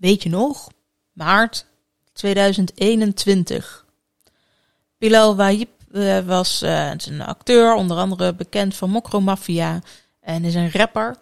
weet je nog? Maart 2021. Bilal Wahib uh, was uh, een acteur, onder andere bekend van Mokro Mafia en is een rapper.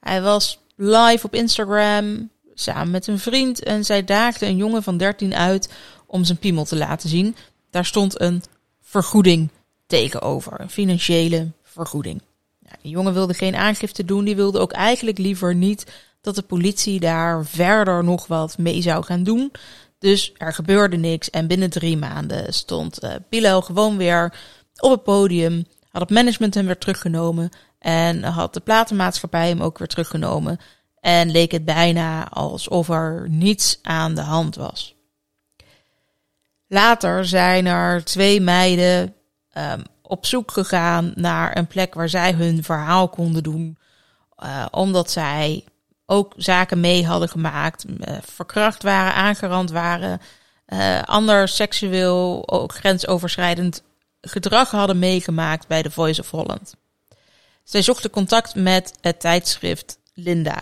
Hij was live op Instagram samen met een vriend en zij daagde een jongen van 13 uit om zijn piemel te laten zien. Daar stond een vergoeding tegenover, een financiële vergoeding. Ja, die jongen wilde geen aangifte doen, die wilde ook eigenlijk liever niet dat de politie daar verder nog wat mee zou gaan doen. Dus er gebeurde niks en binnen drie maanden stond uh, gewoon weer op het podium. Had het management hem weer teruggenomen en had de platenmaatschappij hem ook weer teruggenomen. En leek het bijna alsof er niets aan de hand was. Later zijn er twee meiden um, op zoek gegaan naar een plek waar zij hun verhaal konden doen. Uh, omdat zij ook zaken mee hadden gemaakt, uh, verkracht waren, aangerand waren, uh, ander seksueel, ook grensoverschrijdend gedrag hadden meegemaakt bij The Voice of Holland. Zij zochten contact met het tijdschrift Linda.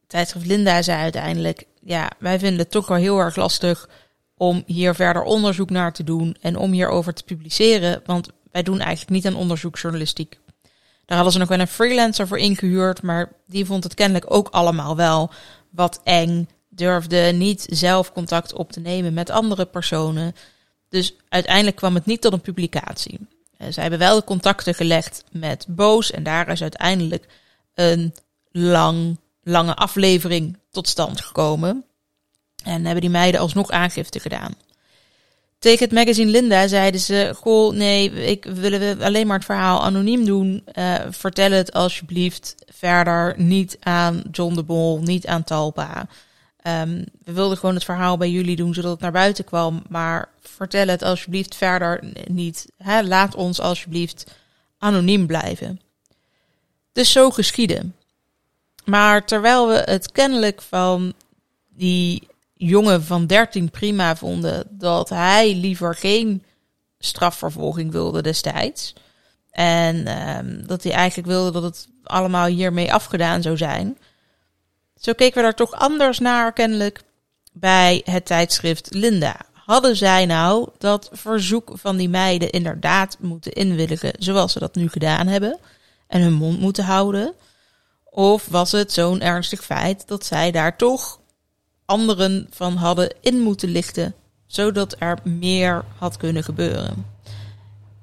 Het tijdschrift Linda zei uiteindelijk: Ja, wij vinden het toch wel heel erg lastig om hier verder onderzoek naar te doen en om hierover te publiceren, want wij doen eigenlijk niet aan onderzoeksjournalistiek. Daar hadden ze nog wel een freelancer voor ingehuurd, maar die vond het kennelijk ook allemaal wel wat eng. Durfde niet zelf contact op te nemen met andere personen. Dus uiteindelijk kwam het niet tot een publicatie. Eh, ze hebben wel contacten gelegd met Boos en daar is uiteindelijk een lang, lange aflevering tot stand gekomen. En hebben die meiden alsnog aangifte gedaan. Tegen het magazine Linda zeiden ze: Goh, nee, ik willen alleen maar het verhaal anoniem doen. Uh, vertel het alsjeblieft verder niet aan John de Bol, niet aan Talpa. Um, we wilden gewoon het verhaal bij jullie doen zodat het naar buiten kwam. Maar vertel het alsjeblieft verder niet. Hè? Laat ons alsjeblieft anoniem blijven. Dus zo geschieden. Maar terwijl we het kennelijk van die jongen van 13 prima vonden dat hij liever geen strafvervolging wilde destijds. En um, dat hij eigenlijk wilde dat het allemaal hiermee afgedaan zou zijn. Zo keken we daar toch anders naar, kennelijk, bij het tijdschrift Linda. Hadden zij nou dat verzoek van die meiden inderdaad moeten inwilligen zoals ze dat nu gedaan hebben en hun mond moeten houden? Of was het zo'n ernstig feit dat zij daar toch anderen van hadden in moeten lichten, zodat er meer had kunnen gebeuren.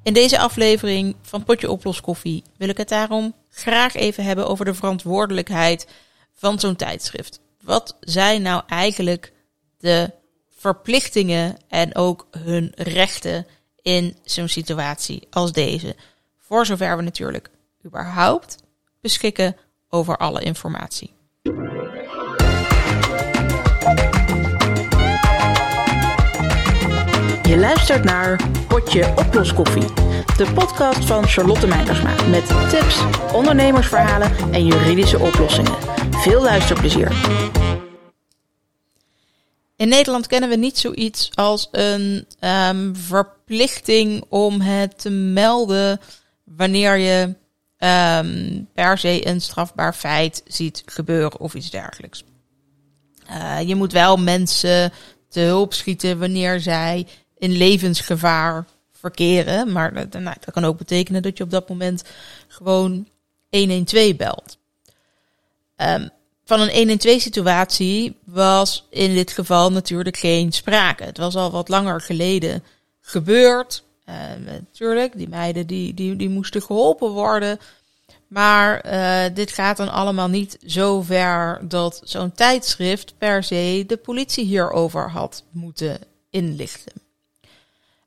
In deze aflevering van Potje Oplos Koffie wil ik het daarom graag even hebben over de verantwoordelijkheid van zo'n tijdschrift. Wat zijn nou eigenlijk de verplichtingen en ook hun rechten in zo'n situatie als deze? Voor zover we natuurlijk überhaupt beschikken over alle informatie. Je luistert naar Potje Oploskoffie. De podcast van Charlotte Meijersma. Met tips, ondernemersverhalen en juridische oplossingen. Veel luisterplezier. In Nederland kennen we niet zoiets als een um, verplichting om het te melden wanneer je um, per se een strafbaar feit ziet gebeuren of iets dergelijks. Uh, je moet wel mensen te hulp schieten wanneer zij in levensgevaar verkeren. Maar nou, dat kan ook betekenen dat je op dat moment gewoon 112 belt. Um, van een 112 situatie was in dit geval natuurlijk geen sprake. Het was al wat langer geleden gebeurd. Uh, natuurlijk, die meiden die, die, die moesten geholpen worden. Maar uh, dit gaat dan allemaal niet zo ver dat zo'n tijdschrift per se de politie hierover had moeten inlichten.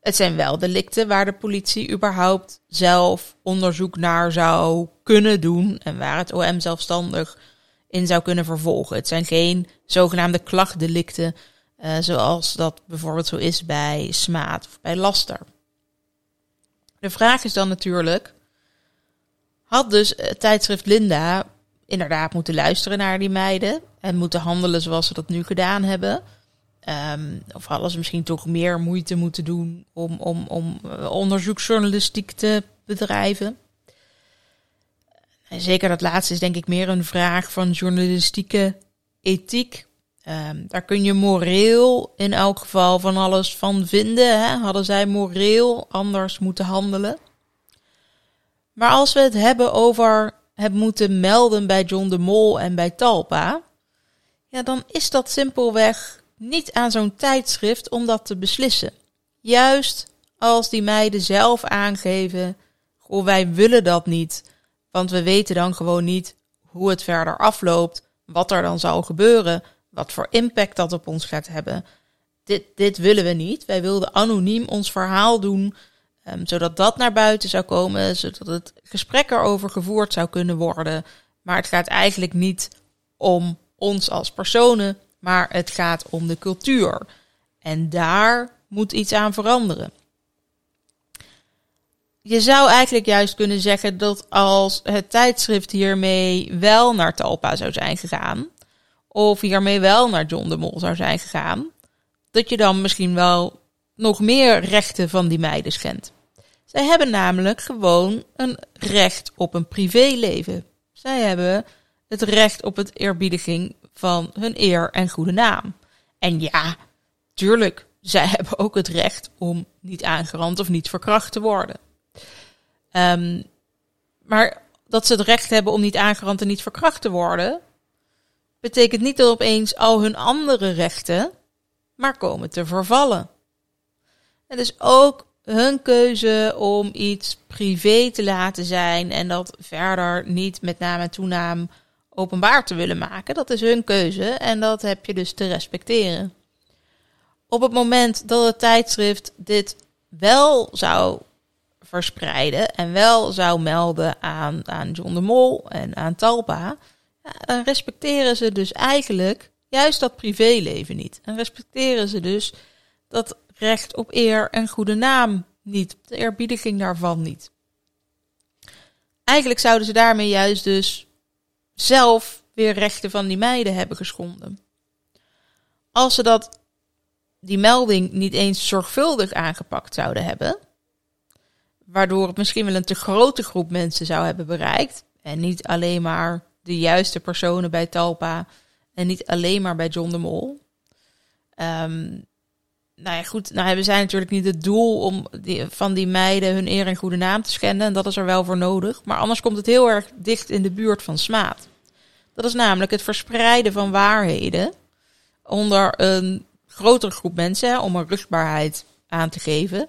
Het zijn wel delicten waar de politie überhaupt zelf onderzoek naar zou kunnen doen en waar het OM zelfstandig in zou kunnen vervolgen. Het zijn geen zogenaamde klachtdelicten uh, zoals dat bijvoorbeeld zo is bij smaad of bij laster. De vraag is dan natuurlijk, had dus tijdschrift Linda inderdaad moeten luisteren naar die meiden en moeten handelen zoals ze dat nu gedaan hebben? Um, of ze misschien toch meer moeite moeten doen om, om, om eh, onderzoeksjournalistiek te bedrijven? En zeker dat laatste is denk ik meer een vraag van journalistieke ethiek. Um, daar kun je moreel in elk geval van alles van vinden. Hè? Hadden zij moreel anders moeten handelen? Maar als we het hebben over het moeten melden bij John de Mol en bij Talpa, ja, dan is dat simpelweg niet aan zo'n tijdschrift om dat te beslissen. Juist als die meiden zelf aangeven, goh, wij willen dat niet, want we weten dan gewoon niet hoe het verder afloopt, wat er dan zal gebeuren, wat voor impact dat op ons gaat hebben. Dit, dit willen we niet. Wij wilden anoniem ons verhaal doen, um, zodat dat naar buiten zou komen, zodat het gesprek erover gevoerd zou kunnen worden. Maar het gaat eigenlijk niet om ons als personen, maar het gaat om de cultuur. En daar moet iets aan veranderen. Je zou eigenlijk juist kunnen zeggen dat als het tijdschrift hiermee wel naar Talpa zou zijn gegaan, of hiermee wel naar John de Mol zou zijn gegaan, dat je dan misschien wel nog meer rechten van die meiden schendt. Zij hebben namelijk gewoon een recht op een privéleven. Zij hebben het recht op het eerbiediging van hun eer en goede naam. En ja, tuurlijk, zij hebben ook het recht om niet aangerand of niet verkracht te worden. Um, maar dat ze het recht hebben om niet aangerand en niet verkracht te worden, betekent niet dat opeens al hun andere rechten maar komen te vervallen. Het is ook hun keuze om iets privé te laten zijn en dat verder niet met naam en toenaam openbaar te willen maken. Dat is hun keuze en dat heb je dus te respecteren. Op het moment dat het tijdschrift dit wel zou verspreiden en wel zou melden aan, aan John de Mol en aan Talpa, dan respecteren ze dus eigenlijk juist dat privéleven niet. En respecteren ze dus dat recht op eer en goede naam niet, de eerbiediging daarvan niet. Eigenlijk zouden ze daarmee juist dus zelf weer rechten van die meiden hebben geschonden. Als ze dat, die melding niet eens zorgvuldig aangepakt zouden hebben, waardoor het misschien wel een te grote groep mensen zou hebben bereikt, en niet alleen maar de juiste personen bij Talpa en niet alleen maar bij John de Mol. Um, nou ja, goed, nou hebben natuurlijk niet het doel om van die meiden hun eer en goede naam te schenden. En dat is er wel voor nodig. Maar anders komt het heel erg dicht in de buurt van smaad. Dat is namelijk het verspreiden van waarheden onder een grotere groep mensen om een rugbaarheid aan te geven.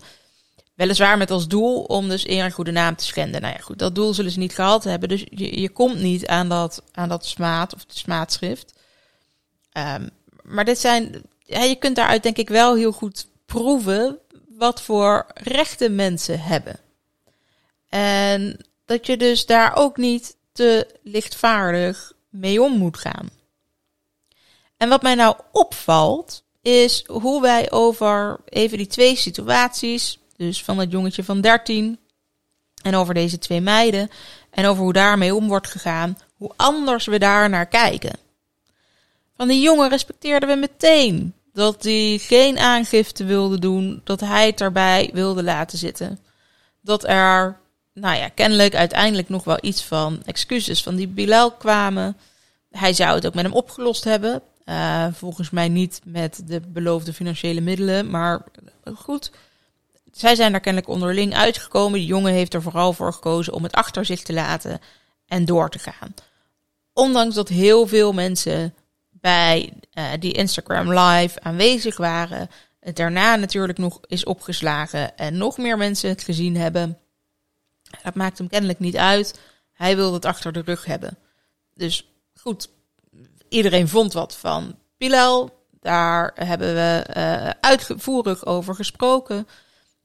Weliswaar met als doel om dus eer en goede naam te schenden. Nou ja, goed, dat doel zullen ze niet gehad hebben. Dus je, je komt niet aan dat, aan dat smaad of de smaadschrift. Um, maar dit zijn, ja, je kunt daaruit denk ik wel heel goed proeven wat voor rechten mensen hebben. En dat je dus daar ook niet te lichtvaardig mee om moet gaan. En wat mij nou opvalt, is hoe wij over even die twee situaties, dus van het jongetje van 13 en over deze twee meiden, en over hoe daarmee om wordt gegaan, hoe anders we daar naar kijken. Van die jongen respecteerden we meteen dat hij geen aangifte wilde doen, dat hij het erbij wilde laten zitten. Dat er, nou ja, kennelijk uiteindelijk nog wel iets van excuses van die Bilal kwamen. Hij zou het ook met hem opgelost hebben. Uh, volgens mij niet met de beloofde financiële middelen, maar goed. Zij zijn er kennelijk onderling uitgekomen. De jongen heeft er vooral voor gekozen om het achter zich te laten en door te gaan. Ondanks dat heel veel mensen bij uh, die Instagram live aanwezig waren. Het daarna natuurlijk nog is opgeslagen en nog meer mensen het gezien hebben. Dat maakt hem kennelijk niet uit. Hij wilde het achter de rug hebben. Dus goed, iedereen vond wat van Bilal. Daar hebben we uh, uitvoerig over gesproken.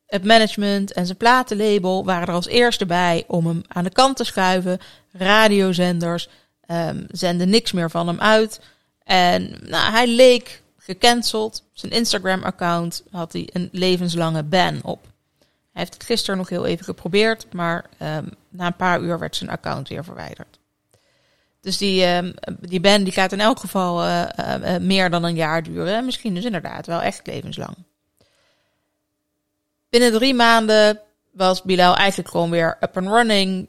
Het management en zijn platenlabel waren er als eerste bij om hem aan de kant te schuiven. Radiozenders um, zenden niks meer van hem uit. En nou, hij leek gecanceld. Zijn Instagram-account had hij een levenslange ban op. Hij heeft het gisteren nog heel even geprobeerd, maar um, na een paar uur werd zijn account weer verwijderd. Dus die, um, die ban die gaat in elk geval uh, uh, meer dan een jaar duren. Misschien dus inderdaad wel echt levenslang. Binnen drie maanden was Bilal eigenlijk gewoon weer up and running.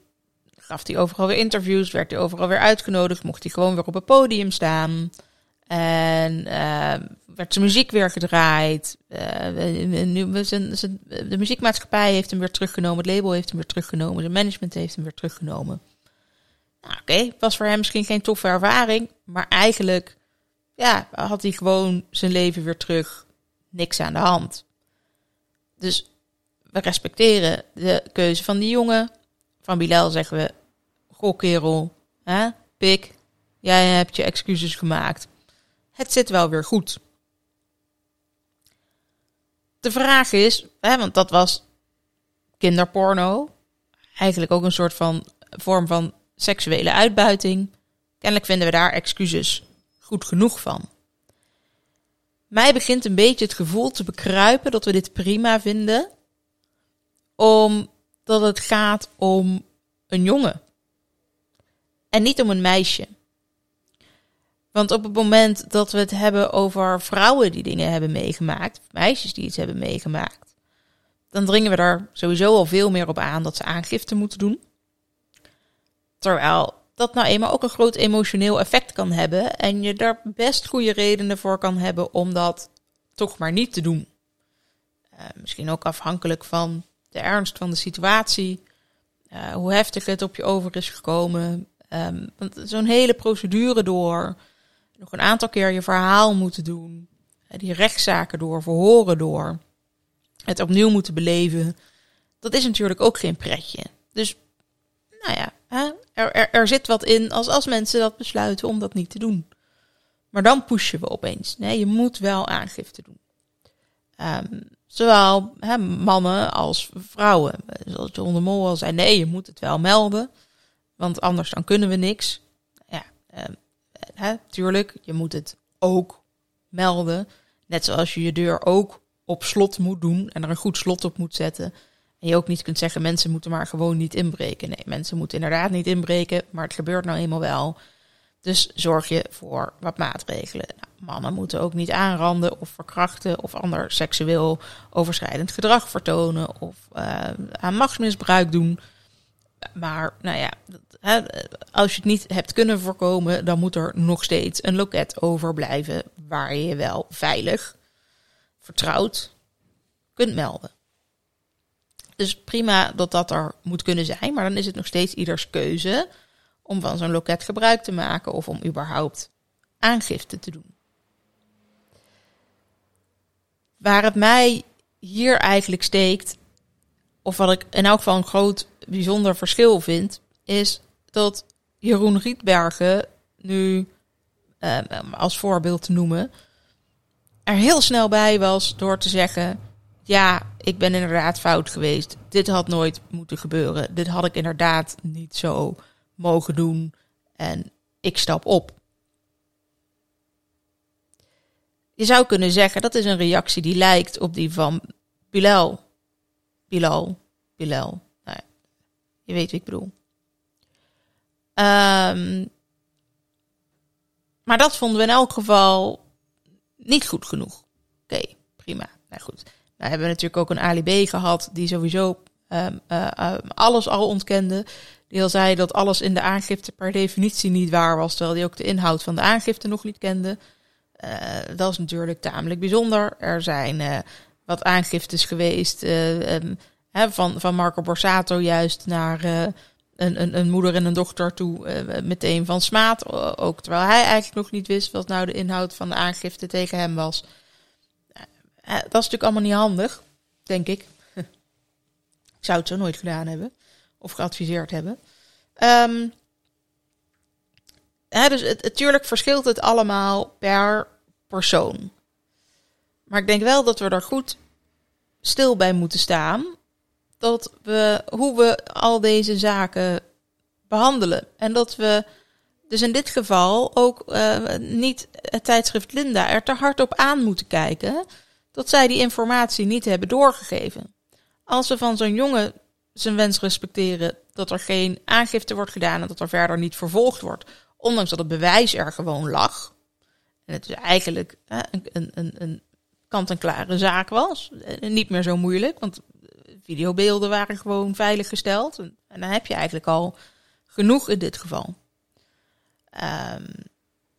Gaf hij overal weer interviews, werd hij overal weer uitgenodigd, mocht hij gewoon weer op het podium staan. En uh, werd zijn muziek weer gedraaid. Uh, nu, de muziekmaatschappij heeft hem weer teruggenomen. Het label heeft hem weer teruggenomen. Zijn management heeft hem weer teruggenomen. Nou, Oké, okay, was voor hem misschien geen toffe ervaring. Maar eigenlijk ja, had hij gewoon zijn leven weer terug. Niks aan de hand. Dus we respecteren de keuze van die jongen. Van Bilal zeggen we: Goh, kerel, hè, pik, jij hebt je excuses gemaakt. Het zit wel weer goed. De vraag is, hè, want dat was kinderporno, eigenlijk ook een soort van vorm van seksuele uitbuiting. Kennelijk vinden we daar excuses goed genoeg van. Mij begint een beetje het gevoel te bekruipen dat we dit prima vinden, omdat het gaat om een jongen en niet om een meisje. Want op het moment dat we het hebben over vrouwen die dingen hebben meegemaakt, meisjes die iets hebben meegemaakt, dan dringen we er sowieso al veel meer op aan dat ze aangifte moeten doen. Terwijl dat nou eenmaal ook een groot emotioneel effect kan hebben en je daar best goede redenen voor kan hebben om dat toch maar niet te doen. Uh, misschien ook afhankelijk van de ernst van de situatie, uh, hoe heftig het op je over is gekomen. Um, want zo'n hele procedure door, nog een aantal keer je verhaal moeten doen, die rechtszaken door, verhoren door, het opnieuw moeten beleven, dat is natuurlijk ook geen pretje. Dus, nou ja, hè, er, er, zit wat in als, als mensen dat besluiten om dat niet te doen. Maar dan pushen we opeens. Nee, je moet wel aangifte doen. Um, zowel hè, mannen als vrouwen. Zoals John de Mol al zei, nee, je moet het wel melden. Want anders dan kunnen we niks. Ja, uh, hè, tuurlijk, je moet het ook melden. Net zoals je je deur ook op slot moet doen en er een goed slot op moet zetten. En je ook niet kunt zeggen, mensen moeten maar gewoon niet inbreken. Nee, mensen moeten inderdaad niet inbreken, maar het gebeurt nou eenmaal wel. Dus zorg je voor wat maatregelen. Nou, mannen moeten ook niet aanranden of verkrachten of ander seksueel overschrijdend gedrag vertonen of uh, aan machtsmisbruik doen. Maar nou ja, als je het niet hebt kunnen voorkomen, dan moet er nog steeds een loket overblijven waar je wel veilig, vertrouwd kunt melden. Dus prima dat dat er moet kunnen zijn, maar dan is het nog steeds ieders keuze om van zo'n loket gebruik te maken of om überhaupt aangifte te doen. Waar het mij hier eigenlijk steekt, of wat ik in elk geval een groot bijzonder verschil vind, is dat Jeroen Rietbergen nu, eh, als voorbeeld te noemen, er heel snel bij was door te zeggen: Ja, ik ben inderdaad fout geweest. Dit had nooit moeten gebeuren. Dit had ik inderdaad niet zo mogen doen. En ik stap op. Je zou kunnen zeggen dat is een reactie die lijkt op die van Bilal. Bilal. Bilal. Nou, je weet wie ik bedoel. Um, maar dat vonden we in elk geval niet goed genoeg. Oké, prima. Nou goed. Nou hebben we natuurlijk ook een Ali B gehad die sowieso um, uh, alles al ontkende. Die al zei dat alles in de aangifte per definitie niet waar was, terwijl hij ook de inhoud van de aangifte nog niet kende. Uh, dat is natuurlijk tamelijk bijzonder. Er zijn uh, wat aangiftes geweest um, hè, van, van Marco Borsato juist naar een, een, een, moeder en een dochter toe, meteen van smaad. Ook terwijl hij eigenlijk nog niet wist wat nou de inhoud van de aangifte tegen hem was. dat is natuurlijk allemaal niet handig, denk ik. ik zou het zo nooit gedaan hebben of geadviseerd hebben. Um, hè, dus het, natuurlijk verschilt het allemaal per persoon. Maar ik denk wel dat we er goed stil bij moeten staan. Dat we, hoe we al deze zaken behandelen. En dat we dus in dit geval ook uh, niet het tijdschrift Linda er te hard op aan moeten kijken. Dat zij die informatie niet hebben doorgegeven. Als we van zo'n jongen zijn wens respecteren dat er geen aangifte wordt gedaan en dat er verder niet vervolgd wordt. Ondanks dat het bewijs er gewoon lag. En het is eigenlijk een, een, een kant-en-klare zaak was. En niet meer zo moeilijk, want videobeelden waren gewoon veilig gesteld. En, dan heb je eigenlijk al genoeg in dit geval.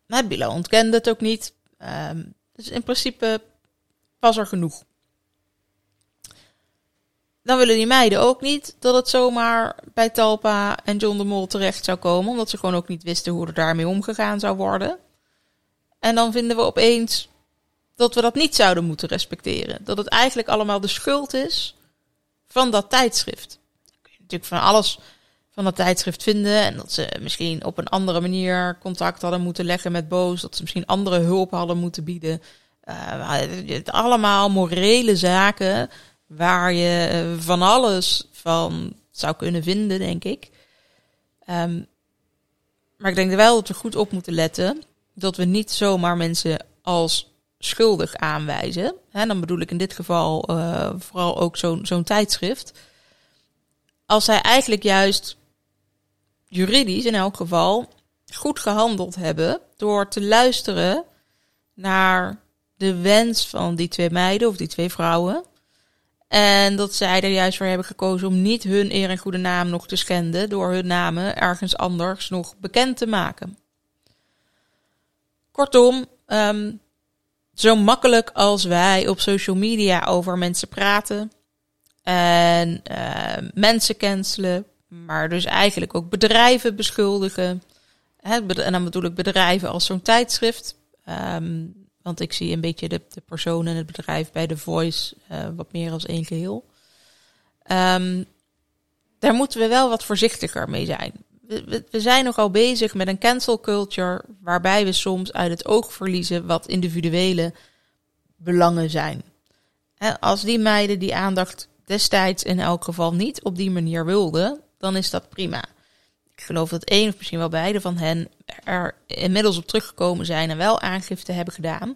Um, Bila ontkende het ook niet. Ehm, dus in principe was er genoeg. Dan willen die meiden ook niet dat het zomaar bij Talpa en John de Mol terecht zou komen, omdat ze gewoon ook niet wisten hoe er daarmee omgegaan zou worden. En dan vinden we opeens dat we dat niet zouden moeten respecteren. Dat het eigenlijk allemaal de schuld is van dat tijdschrift. kun je natuurlijk van alles van dat tijdschrift vinden. En dat ze misschien op een andere manier contact hadden moeten leggen met Boos. Dat ze misschien andere hulp hadden moeten bieden. Uh, allemaal morele zaken waar je eh, van alles van zou kunnen vinden, denk ik. Um, maar ik denk wel dat we goed op moeten letten dat we niet zomaar mensen als schuldig aanwijzen. En dan bedoel ik in dit geval uh, vooral ook zo'n tijdschrift. Als zij eigenlijk juist juridisch in elk geval goed gehandeld hebben door te luisteren naar de wens van die twee meiden of die twee vrouwen. En dat zij er juist voor hebben gekozen om niet hun eer en goede naam nog te schenden door hun namen ergens anders nog bekend te maken. Kortom, um, zo makkelijk als wij op social media over mensen praten en uh, mensen cancelen, maar dus eigenlijk ook bedrijven beschuldigen. Hè, en dan bedoel ik bedrijven als zo'n tijdschrift. Um, want ik zie een beetje de, de persoon en het bedrijf bij The Voice uh, wat meer als één geheel. Um, daar moeten we wel wat voorzichtiger mee zijn. We, we, zijn nogal bezig met een cancel culture waarbij we soms uit het oog verliezen wat individuele belangen zijn. En als die meiden die aandacht destijds in elk geval niet op die manier wilden, dan is dat prima. Ik geloof dat één of misschien wel beide van hen er inmiddels op teruggekomen zijn en wel aangifte hebben gedaan.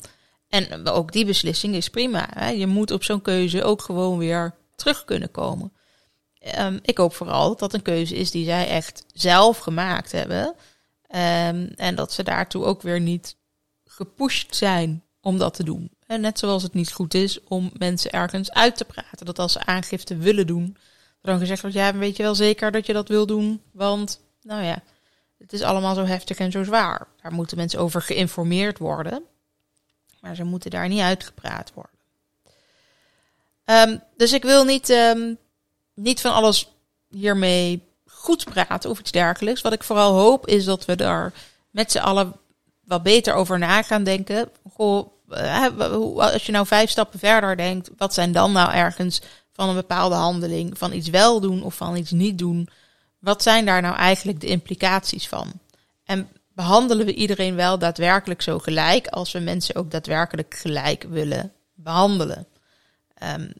En ook die beslissing is prima. Hè? Je moet op zo'n keuze ook gewoon weer terug kunnen komen. Um, ik hoop vooral dat dat een keuze is die zij echt zelf gemaakt hebben. Um, en dat ze daartoe ook weer niet gepusht zijn om dat te doen. En net zoals het niet goed is om mensen ergens uit te praten. Dat als ze aangifte willen doen, dan gezegd wordt, ja, weet je wel zeker dat je dat wil doen? Want, nou ja, het is allemaal zo heftig en zo zwaar. Daar moeten mensen over geïnformeerd worden. Maar ze moeten daar niet uitgepraat worden. Um, dus ik wil niet, niet van alles hiermee goed praten of iets dergelijks. Wat ik vooral hoop is dat we daar met z'n allen wat beter over na gaan denken. Goh, als je nou vijf stappen verder denkt, wat zijn dan nou ergens van een bepaalde handeling, van iets wel doen of van iets niet doen? Wat zijn daar nou eigenlijk de implicaties van? En behandelen we iedereen wel daadwerkelijk zo gelijk als we mensen ook daadwerkelijk gelijk willen behandelen? Um,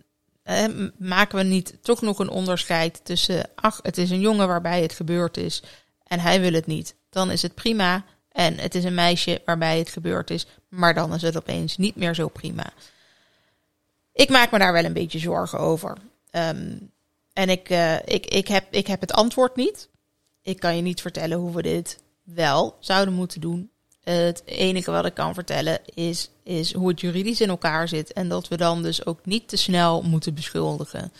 maken we niet toch nog een onderscheid tussen, ach, het is een jongen waarbij het gebeurd is en hij wil het niet, dan is het prima. En het is een meisje waarbij het gebeurd is, maar dan is het opeens niet meer zo prima. Ik maak me daar wel een beetje zorgen over. Um, en ik, uh, ik, ik, heb, ik heb het antwoord niet. Ik kan je niet vertellen hoe we dit wel zouden moeten doen. Het enige wat ik kan vertellen is, is hoe het juridisch in elkaar zit. En dat we dan dus ook niet te snel moeten beschuldigen.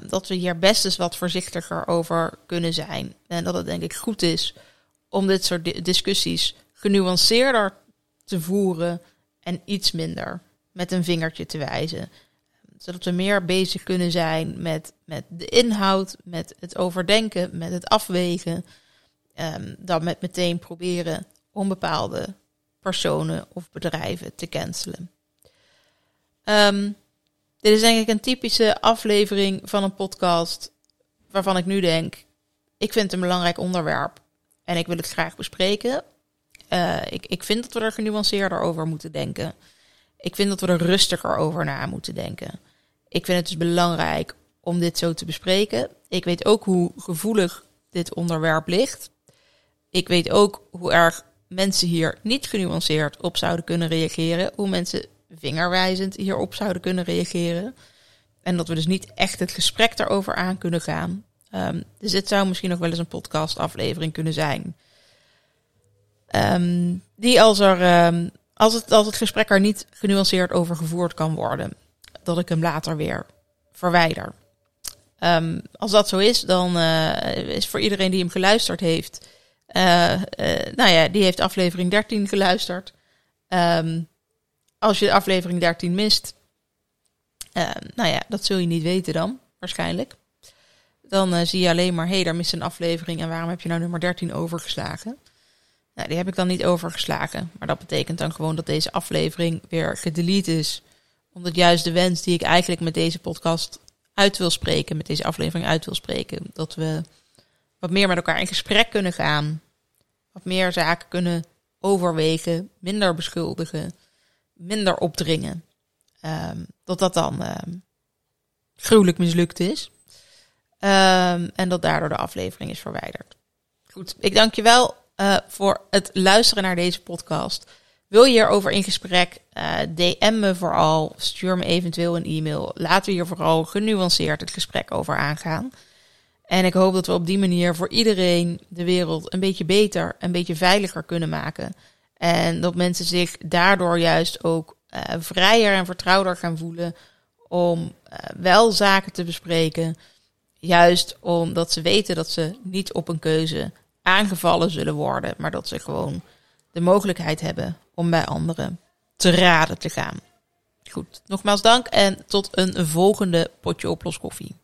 Um, dat we hier best eens wat voorzichtiger over kunnen zijn. En dat het denk ik goed is om dit soort discussies genuanceerder te voeren en iets minder met een vingertje te wijzen. Zodat we meer bezig kunnen zijn met, met de inhoud, met het overdenken, met het afwegen. Um, dan met meteen proberen om bepaalde personen of bedrijven te cancelen. Um, dit is denk ik een typische aflevering van een podcast waarvan ik nu denk, ik vind het een belangrijk onderwerp en ik wil het graag bespreken. Uh, ik, ik vind dat we er genuanceerder over moeten denken. Ik vind dat we er rustiger over na moeten denken. Ik vind het dus belangrijk om dit zo te bespreken. Ik weet ook hoe gevoelig dit onderwerp ligt. Ik weet ook hoe erg mensen hier niet genuanceerd op zouden kunnen reageren. Hoe mensen vingerwijzend hierop zouden kunnen reageren. En dat we dus niet echt het gesprek daarover aan kunnen gaan. Um, dus dit zou misschien nog wel eens een podcastaflevering kunnen zijn. Um, die als, er, um, als, het, als het gesprek er niet genuanceerd over gevoerd kan worden, dat ik hem later weer verwijder. als dat zo is, dan uh, is voor iedereen die hem geluisterd heeft, nou ja, die heeft aflevering 13 geluisterd. Um, als je aflevering 13 mist, uh, nou ja, dat zul je niet weten dan, waarschijnlijk. Dan uh, zie je alleen maar, hé, hey, daar mist een aflevering en waarom heb je nou nummer 13 overgeslagen? Nou, die heb ik dan niet overgeslagen. Maar dat betekent dan gewoon dat deze aflevering weer gedelete is. Omdat juist de wens die ik eigenlijk met deze podcast uit wil spreken, met deze aflevering uit wil spreken, dat we wat meer met elkaar in gesprek kunnen gaan. Wat meer zaken kunnen overwegen, minder beschuldigen, minder opdringen. Um, dat dat dan um, gruwelijk mislukt is. Um, en dat daardoor de aflevering is verwijderd. Goed, ik dank je wel uh, voor het luisteren naar deze podcast. Wil je hierover in gesprek? Uh, DM me vooral. Stuur me eventueel een e-mail. Laten we hier vooral genuanceerd het gesprek over aangaan. En ik hoop dat we op die manier voor iedereen de wereld een beetje beter, een beetje veiliger kunnen maken. En dat mensen zich daardoor juist ook uh, vrijer en vertrouwder gaan voelen om uh, wel zaken te bespreken. Juist omdat ze weten dat ze niet op een keuze aangevallen zullen worden, maar dat ze gewoon de mogelijkheid hebben om bij anderen te raden te gaan. Goed, nogmaals dank en tot een volgende potje oploskoffie.